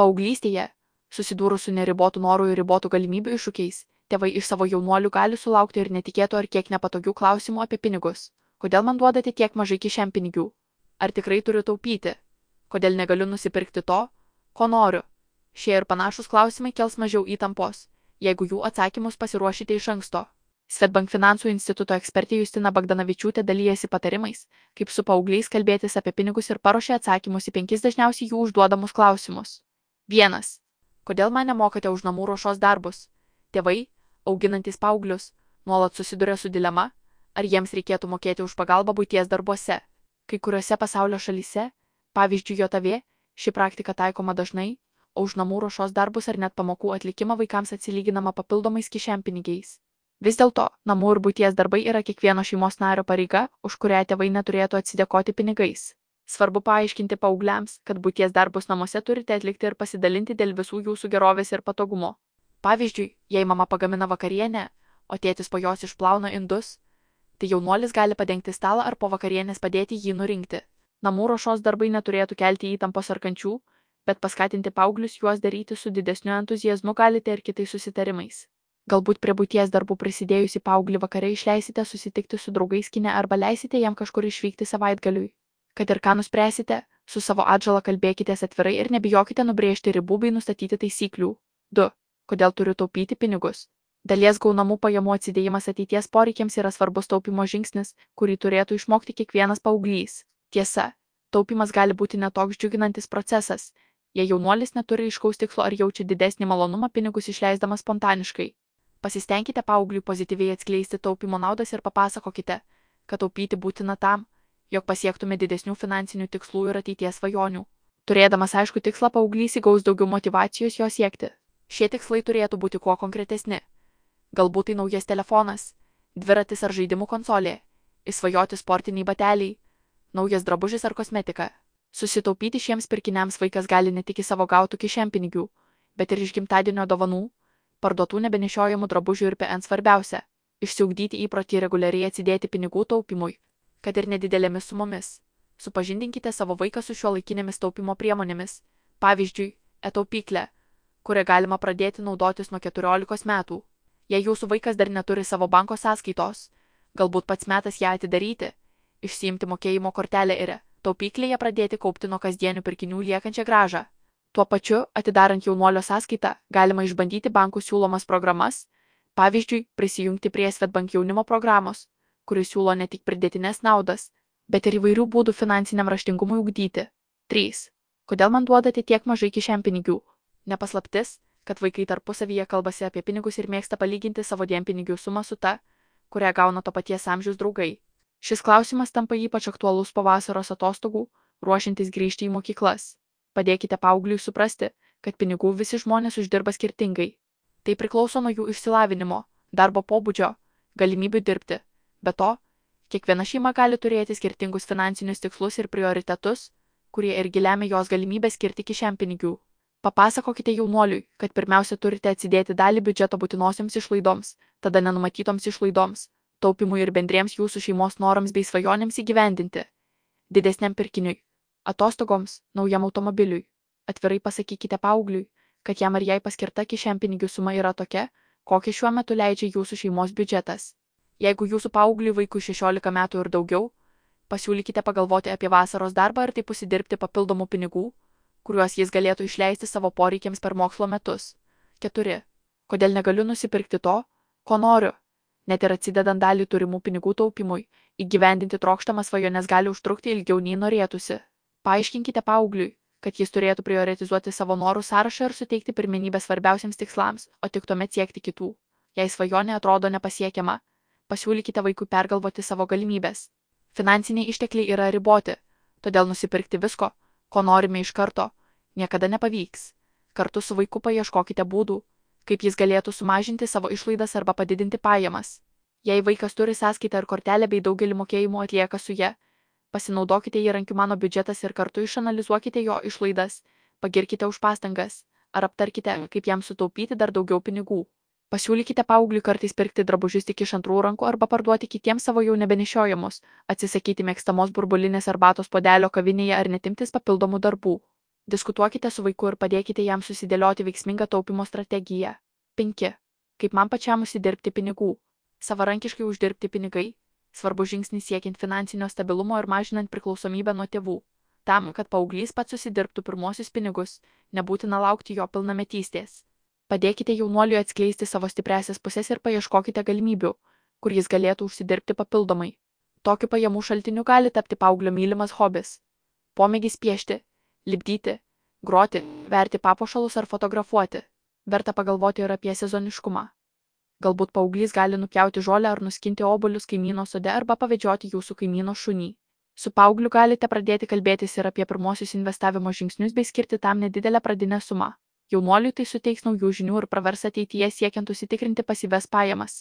Paauglystėje, susidūrus su neribotų norų ir ribotų galimybių iššūkiais, tėvai iš savo jaunuolių gali sulaukti ir netikėtų ar kiek nepatogių klausimų apie pinigus. Kodėl man duodate tiek mažai kišenpinigių? Ar tikrai turiu taupyti? Kodėl negaliu nusipirkti to, ko noriu? Šie ir panašus klausimai kels mažiau įtampos, jeigu jų atsakymus pasiruošite iš anksto. Svetbank finansų instituto ekspertė Justina Bagdanavičiūtė dalyjasi patarimais, kaip su paaugliais kalbėtis apie pinigus ir paruošė atsakymus į penkis dažniausiai jų užduodamus klausimus. 1. Kodėl man nemokate už namų ruošos darbus? Tėvai, auginantys paauglius, nuolat susiduria su dilema, ar jiems reikėtų mokėti už pagalbą būties darbuose. Kai kuriuose pasaulio šalyse, pavyzdžiui JOTV, ši praktika taikoma dažnai, o už namų ruošos darbus ar net pamokų atlikimą vaikams atsilyginama papildomais kišenpinigiais. Vis dėlto, namų ir būties darbai yra kiekvieno šeimos nario pareiga, už kurią tėvai neturėtų atsidėkoti pinigais. Svarbu paaiškinti paaugliams, kad būties darbus namuose turite atlikti ir pasidalinti dėl visų jūsų gerovės ir patogumo. Pavyzdžiui, jei mama pagamina vakarienę, o tėtis po jos išplauna indus, tai jaunuolis gali padengti stalą ar po vakarienės padėti jį nurinkti. Namų ruošos darbai neturėtų kelti įtampos ar kančių, bet paskatinti paauglius juos daryti su didesniu entuzijazmu galite ir kitais susitarimais. Galbūt prie būties darbų prisidėjusi paauglį vakare išleisite susitikti su draugais kine arba leisite jam kažkur išvykti savaitgaliui. Kad ir ką nuspręsite, su savo atžala kalbėkitės atvirai ir nebijokite nubrėžti ribų bei nustatyti taisyklių. 2. Kodėl turiu taupyti pinigus? Dalies gaunamų pajamų atsidėjimas ateities poreikiams yra svarbus taupimo žingsnis, kurį turėtų išmokti kiekvienas paauglys. Tiesa, taupimas gali būti netoks džiuginantis procesas, jei jaunuolis neturi iškaus tikslo ar jaučia didesnį malonumą pinigus išleisdamas spontaniškai. Pasistengkite paaugliui pozityviai atskleisti taupimo naudas ir papasakokite, kad taupyti būtina tam, jog pasiektume didesnių finansinių tikslų ir ateities svajonių. Turėdamas aišku tikslą paauglys įgaus daugiau motivacijos jo siekti. Šie tikslai turėtų būti kuo konkretesni. Galbūt tai naujas telefonas, dviratis ar žaidimų konsolė, įsvajoti sportiniai bateliai, naujas drabužis ar kosmetika. Susitaupyti šiems pirkiniams vaikas gali ne tik į savo gautų kišenpinigių, bet ir iš gimtadienio dovanų, parduotų nebenešiojamų drabužių ir PN svarbiausia - išsiugdyti įprotį reguliariai atsidėti pinigų taupimui, kad ir nedidelėmis sumomis. Supažindinkite savo vaiką su šio laikinėmis taupimo priemonėmis, pavyzdžiui, etaupyklę, kurią galima pradėti naudotis nuo 14 metų. Jei jūsų vaikas dar neturi savo banko sąskaitos, galbūt pats metas ją atidaryti, išsiimti mokėjimo kortelę ir taupyklėje pradėti kaupti nuo kasdienių pirkinių liekančią gražą. Tuo pačiu, atidarant jaunuolio sąskaitą, galima išbandyti bankų siūlomas programas, pavyzdžiui, prisijungti prie Svetbank jaunimo programos, kuris siūlo ne tik pridėtinės naudas, bet ir įvairių būdų finansiniam raštingumui ugdyti. 3. Kodėl man duodate tiek mažai kišenpinigių? Nepaslaptis, kad vaikai tarpusavyje kalbasi apie pinigus ir mėgsta palyginti savo dienpinigių sumą su ta, kurią gauna to paties amžiaus draugai. Šis klausimas tampa ypač aktualus po vasaros atostogų, ruošiantis grįžti į mokyklas. Padėkite paaugliui suprasti, kad pinigų visi žmonės uždirba skirtingai. Tai priklauso nuo jų išsilavinimo, darbo pobūdžio, galimybių dirbti. Be to, kiekviena šeima gali turėti skirtingus finansinius tikslus ir prioritetus, kurie irgi lemia jos galimybę skirti kišenpinigių. Papasakokite jaunuoliui, kad pirmiausia turite atsidėti dalį biudžeto būtinosiams išlaidoms, tada nenumatytoms išlaidoms, taupimui ir bendriems jūsų šeimos norams bei svajonėms įgyvendinti. Didesniam pirkiniui atostogoms, naujam automobiliui. Atvirai pasakykite paaugliui, kad jam ar jai paskirta kišenpinigių suma yra tokia, kokią šiuo metu leidžia jūsų šeimos biudžetas. Jeigu jūsų paaugliui vaikui 16 metų ir daugiau, pasiūlykite pagalvoti apie vasaros darbą ir taip užsidirbti papildomų pinigų, kuriuos jis galėtų išleisti savo poreikiams per mokslo metus. 4. Kodėl negaliu nusipirkti to, ko noriu? Net ir atsidedant dalį turimų pinigų taupimui, įgyvendinti trokštamas svajones gali užtrukti ilgiau nei norėtųsi. Paaiškinkite paaugliui, kad jis turėtų prioritizuoti savo norų sąrašą ir suteikti pirmenybę svarbiausiams tikslams, o tik tuomet siekti kitų. Jei svajonė atrodo nepasiekiama, pasiūlykite vaikui pergalvoti savo galimybės. Finansiniai ištekliai yra riboti, todėl nusipirkti visko, ko norime iš karto, niekada nepavyks. Kartu su vaiku paieškokite būdų, kaip jis galėtų sumažinti savo išlaidas arba padidinti pajamas. Jei vaikas turi sąskaitą ar kortelę bei daugelį mokėjimų atlieka su ja, Pasinaudokite įrankiu mano biudžetas ir kartu išanalizuokite jo išlaidas, pagirkite už pastangas, ar aptarkite, kaip jam sutaupyti dar daugiau pinigų. Pasiūlykite paaugliui kartais pirkti drabužius tik iš antrų rankų arba parduoti kitiems savo jau nebenešiojamus, atsisakyti mėgstamos burbulinės arbatos podelio kavinėje ar netimtis papildomų darbų. Diskutuokite su vaiku ir padėkite jam susidėlioti veiksmingą taupimo strategiją. 5. Kaip man pačiam užsidirbti pinigų? Savarankiškai uždirbti pinigai - svarbu žingsnis siekiant finansinio stabilumo ir mažinant priklausomybę nuo tėvų. Tam, kad paauglys pats susidirbtų pirmosius pinigus, nebūtina laukti jo pilnametystės. Padėkite jaunuoliui atskleisti savo stipresias pusės ir paieškokite galimybių, kur jis galėtų užsidirbti papildomai. Tokiu pajamų šaltiniu gali tapti paauglio mylimas hobis. Pomėgis piešti, lipdyti, groti, verti papuošalus ar fotografuoti. Verta pagalvoti ir apie sezoniškumą. Galbūt paauglys gali nupjauti žolę ar nuskinti obolius kaimyno sode arba pavedžioti jūsų kaimyno šunį. Su paaugliu galite pradėti kalbėtis ir apie pirmosius investavimo žingsnius bei skirti tam nedidelę pradinę sumą. Jaunuoliui tai suteiks naujų žinių ir pravers ateityje siekiant užsitikrinti pasyves pajamas.